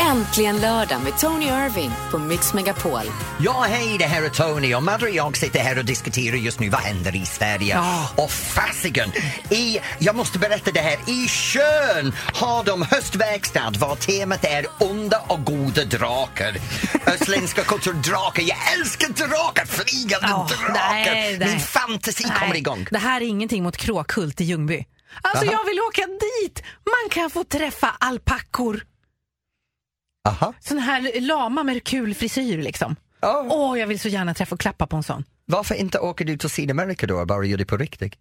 Äntligen lördag med Tony Irving på Mix Megapol. Ja, hej, det här är Tony och Madde och jag sitter här och diskuterar just nu vad händer i Sverige. Ja. Och fasiken, i, jag måste berätta det här, i sjön har de höstverkstad var temat är onda och goda drakar. Östländska kultur, drakar, jag älskar drakar, flygande Ja, drakar. nej, nej. Min fantasi Nej, kommer igång. Det här är ingenting mot kråkhult i Ljungby. Alltså Aha. jag vill åka dit! Man kan få träffa alpackor. Aha. Sån här lama med kul frisyr liksom. Åh, jag vill så gärna träffa och klappa på en sån. Varför inte åka du till Sydamerika då och bara göra det på riktigt?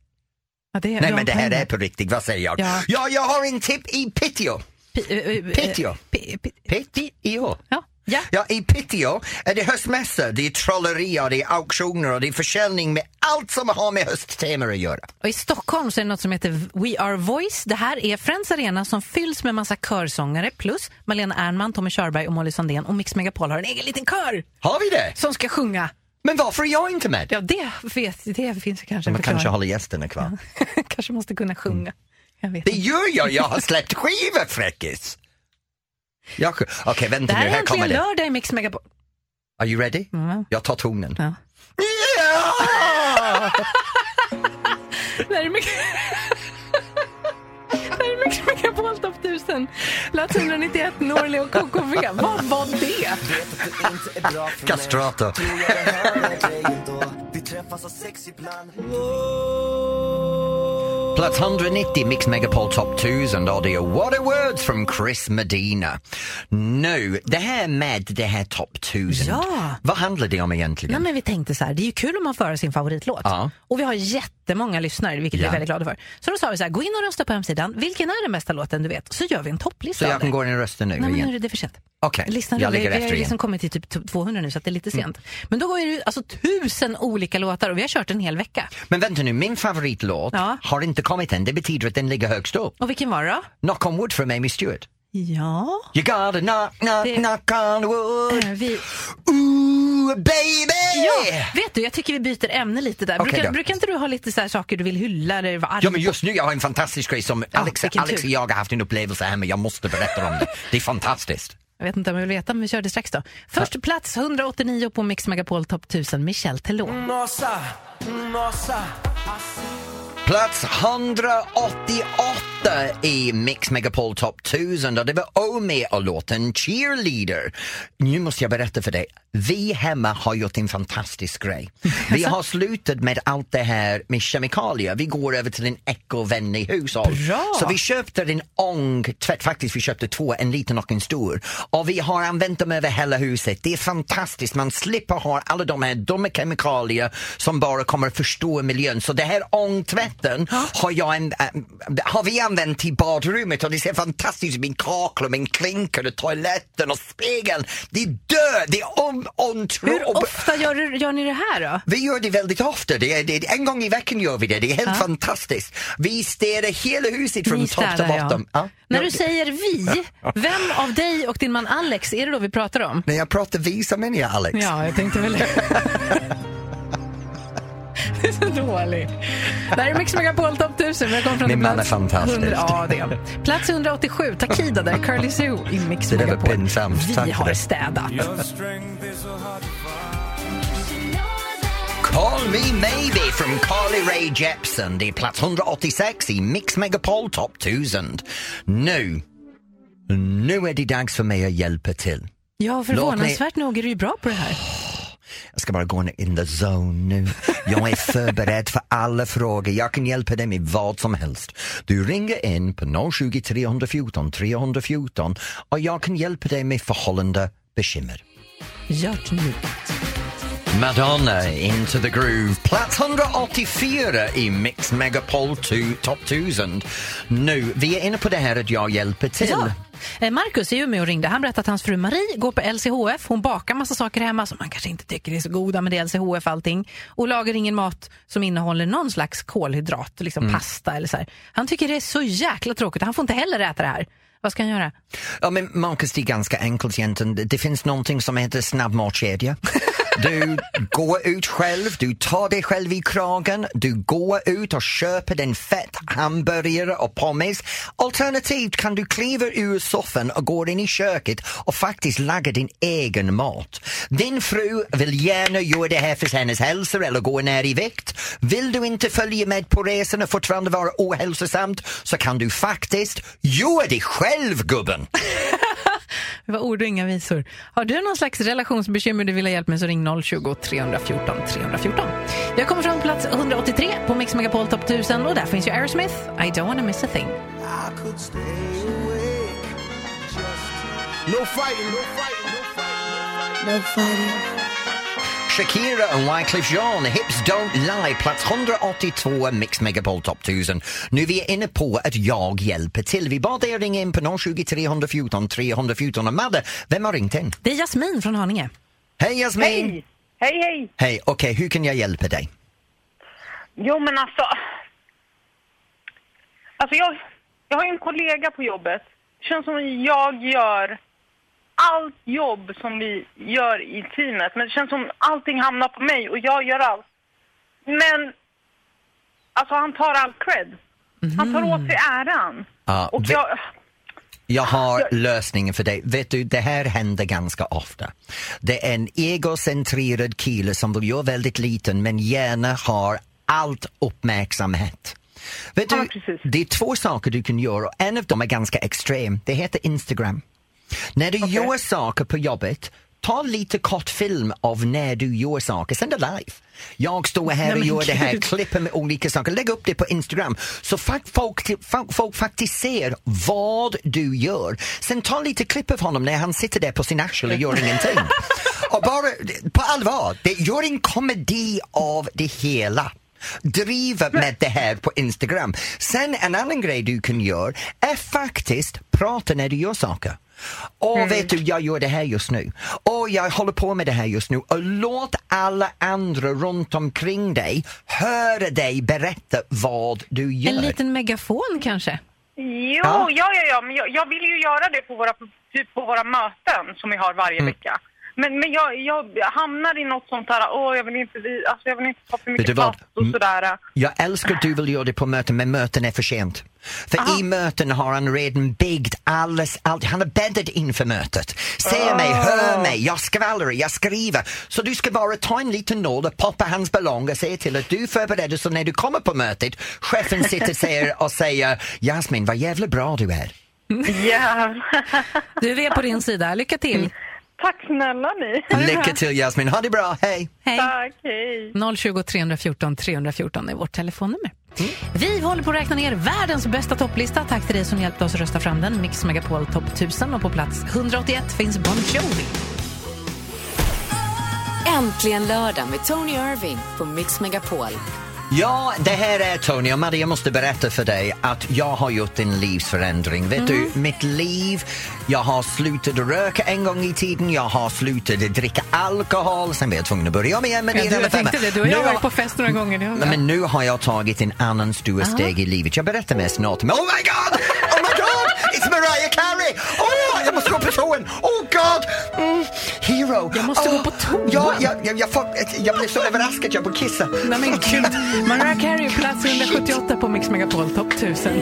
Ja, det, Nej men en det här är på riktigt, vad säger jag? Ja. Ja, jag har en tipp i Piteå. Pi- eh, eh, Piteå. pi- pi- Piteå. Ja. Ja. Ja, i Piteå är det höstmässa, det är trolleri och det är auktioner och det är försäljning med allt som har med hösttema att göra. Och I Stockholm så är det något som heter We Are Voice. Det här är Friends Arena som fylls med massa körsångare plus Malena Ernman, Tommy Körberg och Molly Sandén och Mix Megapol har en egen liten kör Har vi det? som ska sjunga. Men varför är jag inte med? Ja, det, vet, det finns kanske en Man kanske håller gästerna kvar. kanske måste kunna sjunga. Jag vet Det gör jag, jag har släppt skivor fräckis! Jag- Det vänta här nu, är här kommer äntligen det. lördag i Mix Megapol. Are you ready? Mm. Jag tar tonen. Ja. Ja! Det här är Mix... Det här är Mix Megapol Top 1000. Plats 191, Norli och KKV. Vad var det? Castrato. Plats 190, Mix Megapol Top 1000 och det är What are words from Chris Medina. Nu, det här med det här Top 1000, Ja. vad handlar det om egentligen? Nej, men vi tänkte så här, det är ju kul om man får höra sin favoritlåt. Ja. Och vi har jättemånga lyssnare, vilket vi Ja. är väldigt glada för. Så då sa vi så här, gå in och rösta på hemsidan. Vilken är den bästa låten du vet? Så gör vi en topplista Så jag kan gå in och rösta nu Nej, men nu igen? är det för sent. Okej, Listan jag vi, ligger vi har efter liksom kommit till typ 200 nu så det är lite sent. Men då går det alltså tusen olika låtar och vi har kört en hel vecka. Men vänta nu, min favoritlåt Ja. har inte kommit än, det betyder att den ligger högst upp. Och vilken var det då? Knock on wood från Amy Stewart. Ja, You gotta knock, knock, Det- knock on wood. eh, vi... Ooh baby! Ja, vet du, jag tycker vi byter ämne lite där. Okej brukar, brukar inte du ha lite så här saker du vill hylla eller vara arg Ja men just nu jag har en fantastisk grej som Alex, vilken Alex och jag har haft en upplevelse hemma, jag måste berätta om det. Det är fantastiskt. Jag vet inte om jag vill veta, men vi kör det strax då. Först plats 189 på Mix Megapol Top 1000, Michel Teló. Nossa, nossa. Plats 188 i Mix Megapol Top 1000 och det var Omi och låten Cheerleader. Nu måste jag berätta för dig, vi hemma har gjort en fantastisk grej. Vi har slutat med allt det här med kemikalier. Vi går över till en ekovänlig hushåll. Bra. Så vi köpte en ångtvätt, faktiskt vi köpte två, en liten och en stor. Och vi har använt dem över hela huset. Det är fantastiskt, man slipper ha alla de här dumma kemikalier som bara kommer att förstöra miljön. Så det här ångtvätten har, jag en, äh, har vi använt i badrummet och det ser fantastiskt ut. Min kakel, min klinker, och toaletten och spegeln. Det är död, det är om, ontro. Hur ofta gör, du, gör ni det här då? Vi gör det väldigt ofta. Det är, det en gång i veckan gör vi det. Det är helt fantastiskt. Vi städar hela huset från topp till botten. Ja. När Ja, du säger vi, vem av dig och din man Alex är det då vi pratar om? När jag pratar vi så menar jag Alex. Ja, jag tänkte väl Det så dåligt. Det här är Mix Megapol Top 1000. Vi kommer från Min man är fantastisk. 100 Ja, det. Plats 187, Takida där, Curly Sue i Mix Det där var Megapol. pinsamt. Tack Vi för har städat. Call me maybe from Carly Rae Jepsen. Det är plats 186 i Mix Megapol Top 1000. Nu, nu är det dags för mig att hjälpa till. Ja, förvånansvärt nog är du ju bra på det här. Jag ska bara gå in the zone nu. Jag är förberedd för alla frågor. Jag kan hjälpa dig med vad som helst. Du ringer in på 020 314 314 och jag kan hjälpa dig med förhållande bekymmer. Gör det nu. Madonna, Into the Groove. Plats 184 i Mix Megapol 2 Top 1000. Nu, vi är inne på det här att jag hjälper till. Ja. Eh, Marcus är ju med och ringde. Han berättade att hans fru Marie går på LCHF. Hon bakar massa saker hemma som man kanske inte tycker är så goda, men det är LCHF allting. Och lagar ingen mat som innehåller någon slags kolhydrat, liksom Mm. pasta eller så här. Han tycker det är så jäkla tråkigt. Han får inte heller äta det här. Vad ska han göra? Ja, men Marcus, det är ganska enkelt egentligen. Det- Det finns någonting som heter snabbmatskedja. Du går ut själv, du tar dig själv i kragen, du går ut och köper en fett hamburgare och pommes. Alternativt kan du kliva ur soffan och gå in i köket och faktiskt laga din egen mat. Din fru vill gärna göra det här för hennes hälsa eller gå ner i vikt. Vill du inte följa med på resan och fortfarande vara ohälsosamt så kan du faktiskt göra det själv gubben! Det var ord och inga visor. Har du någon slags relationsbekymmer du vill ha hjälp med så ring 020 314 314. Jag kommer från plats 183 på Mix Megapol Top 1000 och där finns ju Aerosmith, I don't wanna miss a thing. I could stay awake just No fighting, no fighting, no fighting. No fighting. Shakira och Wyclef Jean, Hips Don't Lie, plats 182, Mix Megapol Top 1000. Nu är vi inne på att jag hjälper till. Vi bad er ringa in på 020 314 314. Och Madde, vem har ringt in? Det är Jasmin från Haninge. Hej Jasmin! Hej! Hej, hej! Hej, okej, hur kan jag hjälpa dig? Jo, men alltså... Alltså, jag, jag har ju en kollega på jobbet. Det känns som jag gör allt jobb som vi gör i teamet. Men det känns som allting hamnar på mig och jag gör allt. Men... Alltså, han tar all cred. Han tar åt sig äran. Ja, och vi- jag... Jag har lösningen för dig. Vet du, det här händer ganska ofta. Det är en egocentrerad kille som vill göra väldigt liten men gärna har allt uppmärksamhet. Vet Ja, du, precis. det är två saker du kan göra och en av dem är ganska extrem. Det heter Instagram. När du gör saker på jobbet, ta lite kort film av när du gör saker, sänd det live. Jag står här och gör det här, klipper med olika saker, lägg upp det på Instagram så folk, folk, folk faktiskt ser vad du gör. Sen ta lite klipp av honom när han sitter där på sin arsle och gör ingenting. Och bara, på allvar, det, gör en komedi av det hela. Driva med det här på Instagram. Sen en annan grej du kan göra är faktiskt prata när du gör saker. Åh, vet du, jag gör det här just nu. Åh, jag håller på med det här just nu. Och låt alla andra runt omkring dig höra dig berätta vad du gör. En liten megafon kanske? Jo, Ja. ja, ja, ja, men jag, jag vill ju göra det på våra, typ på våra möten som vi har varje Mm. vecka. Men, men jag, jag hamnar i något sånt här, åh, jag vill inte, vi- alltså, jag vill inte ta för mycket plats och Mm. sådär. Jag älskar att du vill göra det på möten, men möten är för sent. För i möten har han redan byggt alles, allt. Han har bäddat inför mötet. Se mig, hör mig, jag skvallrar, jag skriver. Så du ska bara ta en liten nål och poppa hans ballong och se till att du förbereder så när du kommer på mötet, chefen sitter ser och säger Jasmin, vad jävla bra du är. Jävlar. Du är på din sida. Lycka till. Tack snälla ni. Lycka till Jasmin, ha det bra, hej! Hej. Tack, hej. 020 314 314 är vårt telefonnummer. Vi håller på att räkna ner världens bästa topplista. Tack till dig som hjälpte oss att rösta fram den. Mix Megapol Topp 1000 och på plats 181 finns Bon Jovi. Äntligen lördag med Tony Irving på Mix Megapol. Ja, det här är Tony och Maria måste berätta för dig att jag har gjort en livsförändring. Vet du, mitt liv, jag har slutat röka en gång i tiden, jag har slutat dricka alkohol, sen blev jag tvungen att börja om igen med Ja, det jag tänkte det. Du och jag har Nu varit på fest några gånger. Nej, men nu har jag tagit en annan stor steg i livet. Jag berättar mer snart. Men oh my god! Oh my god! It's Mariah Carey! Oh, jag måste gå på toan! Oh god! Mm, hero! Jag måste oh, gå på toan. Ja, jag, jag, jag, får, jag blev så överraskad, jag får kissa. Nej men gud. Mariah Carey, plats 178 på Mix Megapol Topp 1000.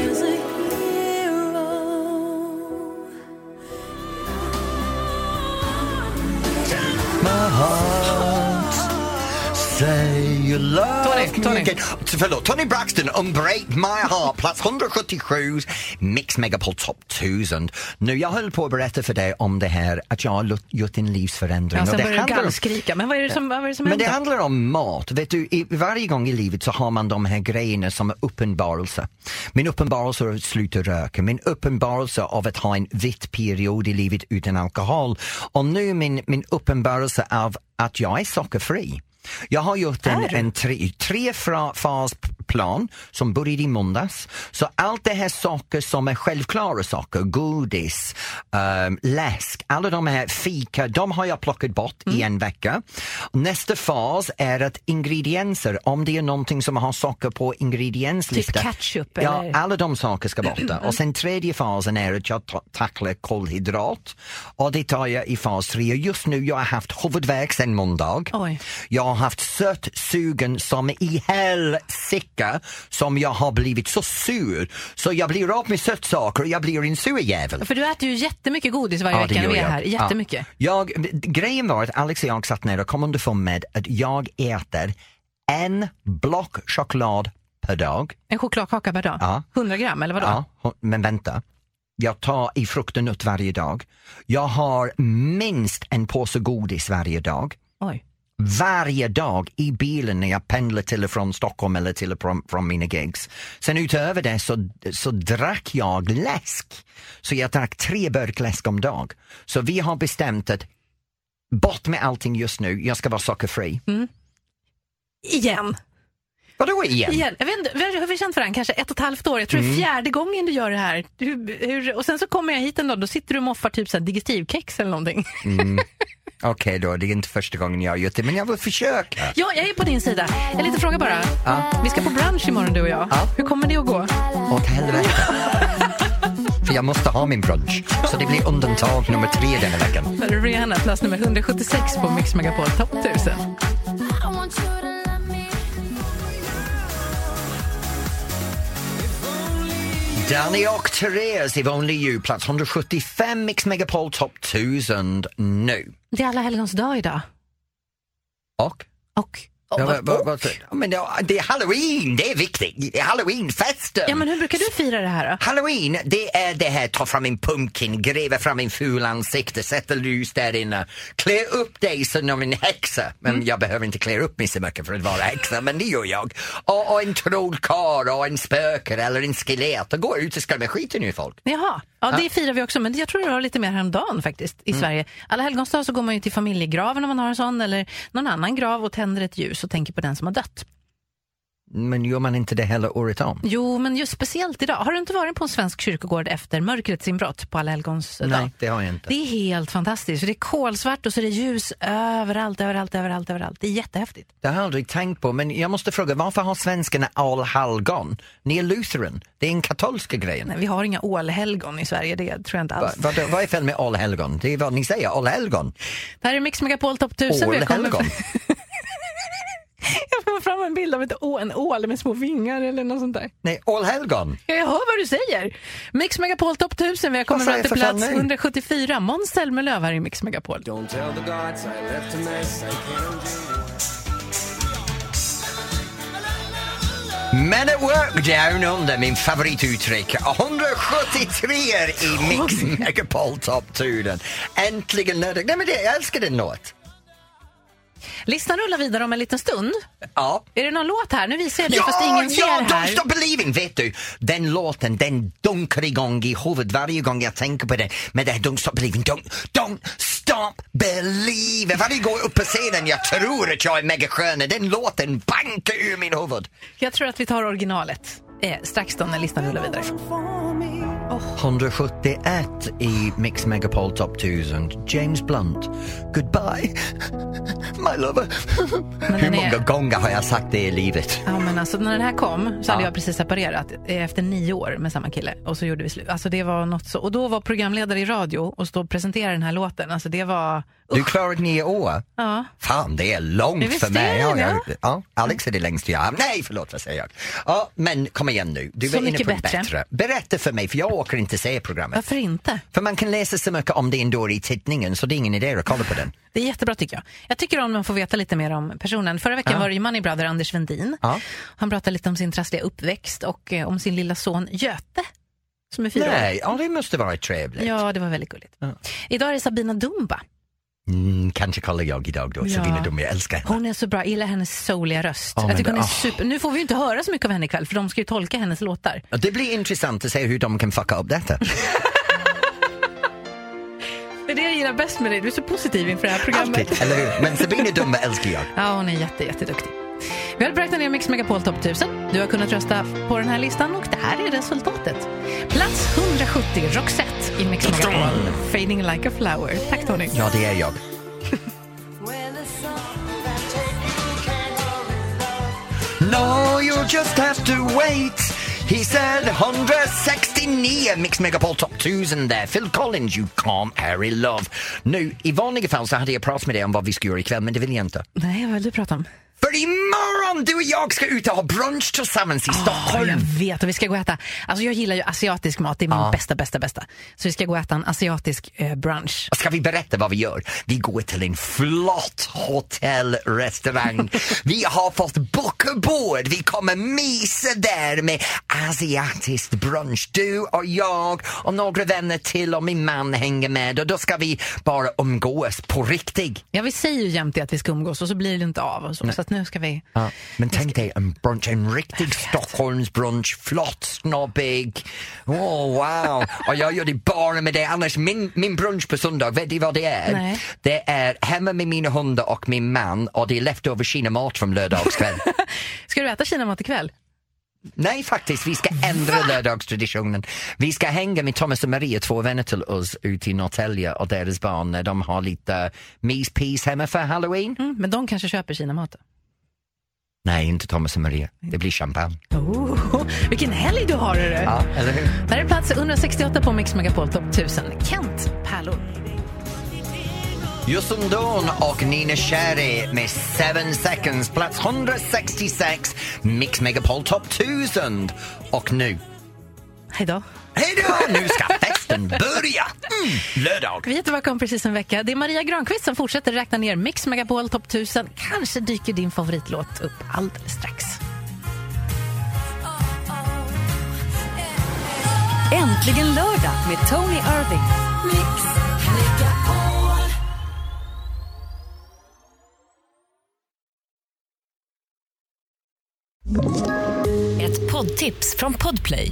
My heart you love Tony, Tony. Förlåt, Tony Braxton, Unbreak My Heart, plats 177, Mix Megapol Top 1000. Nu, jag höll på att berätta för dig om det här att jag har gjort en livsförändring. Ja, sen det börjar du gallskrika. Men vad är det som, vad är det som Men det händer? handlar om mat. Vet du, i, varje gång i livet så har man de här grejerna som är uppenbarelse. Min uppenbarelse av att sluta röka, min uppenbarelse av att ha en vitt period i livet utan alkohol och nu min, min uppenbarelse av att jag är sockerfri. Jag har gjort en, en tre, tre fas plan som började i måndags. Så allt det här saker som är självklara saker, godis, um, läsk, alla de här fika, de har jag plockat bort i en vecka. Nästa fas är att ingredienser, om det är någonting som har socker på ingredienslistan. Typ ketchup Ja, eller? alla de saker ska borta. Och sen tredje fasen är att jag ta- tacklar kolhydrat och det tar jag i fas tre. Just nu jag har haft huvudvärk sedan måndag. Oj. Jag har haft sötsugen som i helsike som jag har blivit så sur så jag blir av med sötsaker och jag blir en sur jävel. För du äter ju jättemycket godis varje Ja, vecka när vi är jag. här. Jättemycket. Ja. Jag, grejen var att Alex och jag satt ner och kom underfund med att jag äter en block choklad per dag. En chokladkaka per dag? Ja. 100 gram eller vadå? Ja, men vänta. Jag tar i frukt och nöt varje dag. Jag har minst en påse godis varje dag. Oj. Varje dag i bilen när jag pendlar till och från Stockholm eller till och från, från mina gigs. Sen utöver det så, så drack jag läsk. Så jag drack tre burk läsk om dag. Så vi har bestämt att bort med allting just nu, jag ska vara sockerfri. Igen. Vadå igen? Igen. Jag vet inte, hur har vi känt varandra? Kanske ett och ett halvt år. Jag tror det är Mm. fjärde gången du gör det här. Hur, hur, och sen så kommer jag hit en dag, då sitter du och moffar typ så här digestivkex eller någonting. Okej då, det är inte första gången jag har gjort det, men jag vill försöka. Ja, jag är på din sida. En liten fråga bara. Vi ska på brunch imorgon du och jag. Ja. Hur kommer det att gå? Åt helvete. För jag måste ha min brunch. Så det blir undantag nummer tre den här veckan. Rihanna, plats nummer 176 på Mix Megapol Top 1000. Danny och Therese, If Only You, plats 175, Mix Megapol Top 1000 nu. Det är alla helgons dag idag. Och? Och? Ja, och, vad- vad- ja, men det, är halloween, det är viktigt. Det är halloweenfesten. ja, men hur brukar du fira det här då? Halloween, det är det här, ta fram en pumpkin, gräva fram en ful ansikte, sätta ljus där inne, klä upp dig som en häxa. Men Mm. jag behöver inte klä upp mig så mycket för att vara häxa, men det gör jag. Och, och en trollkarl och en spöke eller en skelett och gå ut och skrämma skiten ur folk. Jaha, ja, det firar vi också, men jag tror det var lite mer häromdagen faktiskt i Sverige. Alla helgons dag så går man ju till familjegraven om man har en sån eller någon annan grav och tänder ett ljus och tänker på den som har dött. Men gör man inte det hela året om? Jo, men just speciellt idag. Har du inte varit på en svensk kyrkogård efter mörkrets inbrott på alla helgons dag? Nej, det har jag inte. Det är helt fantastiskt. Det är kolsvart och så är det ljus överallt, överallt, överallt, överallt. Det är jättehäftigt. Det har jag aldrig tänkt på, men jag måste fråga, varför har svenskarna allhelgon? Ni är lutheran, det är en katolska grejen. Nej, vi har inga ålhelgon i Sverige, det tror jag inte Va, alls. vad, är fel med allhelgon? Det är vad ni säger, allhelgon. Det här är Mix Megapol Top 1000. Vi har kommit- Ålhelgon. Jag får fram en bild av ett å, en ål med små vingar eller något sånt där. Nej, allhelgon. Ja, Jag hör vad du säger. Mix Megapol Top 1000. Vi har kommit fram till plats fan nej? 174. Måns Zelmerlöw här i Mix Megapol. Don't tell the gods I left a mess. I can't Men at work down under, min favorituttryck. 173 i Mix Megapol Top 1000. Äntligen lördag. Nej men det, jag älskar den låt. Listan rullar vidare om en liten stund. Ja. Är det någon låt här? Nu visar jag dig fast ingen ser ja, Don't här. Stop Believing, vet du. Den låten, den dunkar igång i huvudet varje gång jag tänker på den. Men det här Don't Stop Believing, don't, don't Stop Believing. Varje gång upp på scenen jag tror att jag är megasköna, den låten bankar ur min huvud. Jag tror att vi tar originalet eh, strax då när listan rullar vidare. 171 i Mix Megapol Top 1000. James Blunt. Goodbye, my lover. Hur den är- många gånger har jag sagt det i livet? Ja, men alltså, när den här kom så hade Ja. jag precis separerat eh, efter nio år med samma kille och så gjorde vi slut. Alltså, det var något så, och då var programledare i radio och stå och presentera den här låten. Alltså, det var... Du klarade nio år. Ja. Fan, det är långt Det för mig. Ja, jag, ja, Alex är det längst jag har. Nej, förlåt, vad säger jag? Ja, men kom igen nu. Du Så är inne på bättre. bättre. Berätta för mig, för jag åker inte se programmet. Varför inte? För man kan läsa så mycket om det ändå i tidningen så det är ingen idé att kolla på den. Det är jättebra tycker jag. Jag tycker om man får veta lite mer om personen. Förra veckan Ja. var det ju Money Brother Anders Vendin. Ja. Han pratade lite om sin trassliga uppväxt och eh, om sin lilla son Göte som är fyra år. Nej, ja, det måste vara trevligt. Ja, det var väldigt gulligt. Ja. Idag är det Sabina Dumba. Mm, kanske kollar jag idag då, Ja. Sabina Dum, jag älskar henne. Hon är så bra, jag gillar hennes souliga röst. Ja, jag tycker hon är ah. super... Nu får vi ju inte höra så mycket av henne ikväll för de ska ju tolka hennes låtar. Det blir intressant att se hur de kan fucka upp detta. Det är det jag gillar bäst med dig, du är så positiv inför det här programmet. Alltid, eller hur? Men Sabina Dumba älskar jag. Ja, hon är jätte, jätteduktig. Vi har räknat ner Mix Megapol Top 1000. Du har kunnat rösta på den här listan och det här är resultatet. Plats 170, Roxette i Mix Megapol. Fading like a flower. Tack Tony. Ja, det är jag. No, you just have to wait. He said 169 Mix Megapol Top 1000 där. Phil Collins, You Can't Harry Love. Nu, i vanliga fall så hade jag pratat med dig om vad vi ska göra ikväll, men det vill jag inte. Nej, vad vill du prata om? För imorgon du och jag ska ut och ha brunch tillsammans i Ja, Stockholm. jag vet. Och vi ska gå och äta. Alltså jag gillar ju asiatisk mat. Det är min Ja. bästa, bästa, bästa. Så vi ska gå och äta en asiatisk eh, brunch. Ska vi berätta vad vi gör? Vi går till en flott hotellrestaurang. vi har fått boka bord. Vi kommer mysa där med asiatisk brunch. Du och jag och några vänner till och min man hänger med och då ska vi bara umgås på riktigt. Ja, vi säger ju jämt det att vi ska umgås och så blir det inte av. Och så, så att nu ska vi... Ja, men tänk dig en brunch, en riktig Stockholmsbrunch, flott, snobbig. Oh, wow! Och jag gör det bara med det. Annars, min, min brunch på söndag, vet du vad det är? Nej. Det är hemma med mina hundar och min man och det är leftover kinamat från lördagskväll. Ska du äta kinamat ikväll? Nej, faktiskt, vi ska ändra lördagstraditionen. Vi ska hänga med Thomas och Maria, två vänner till oss, ute i Norrtälje och deras barn när de har lite myspis hemma för halloween. Mm, men de kanske köper kinamat. Nej, inte Thomas och Maria. Det blir champagne. Oh, vilken helg du har! Är Ja, eller hur? Där är plats 168 på Mix Megapol Top 1000. Kent Pärlor. Justin Dawn och Nina Cherry med 7 seconds, plats 166, Mix Megapol Top 1000. Och nu, Hej då. hej då, nu ska festen börja! Mm, lördag. Vi är tillbaka om precis en vecka. Det är Maria Granqvist som fortsätter räkna ner Mix Megapol Top 1000. Kanske dyker din favoritlåt upp alldeles strax. Äntligen lördag med Tony Irving. Ett poddtips från Podplay.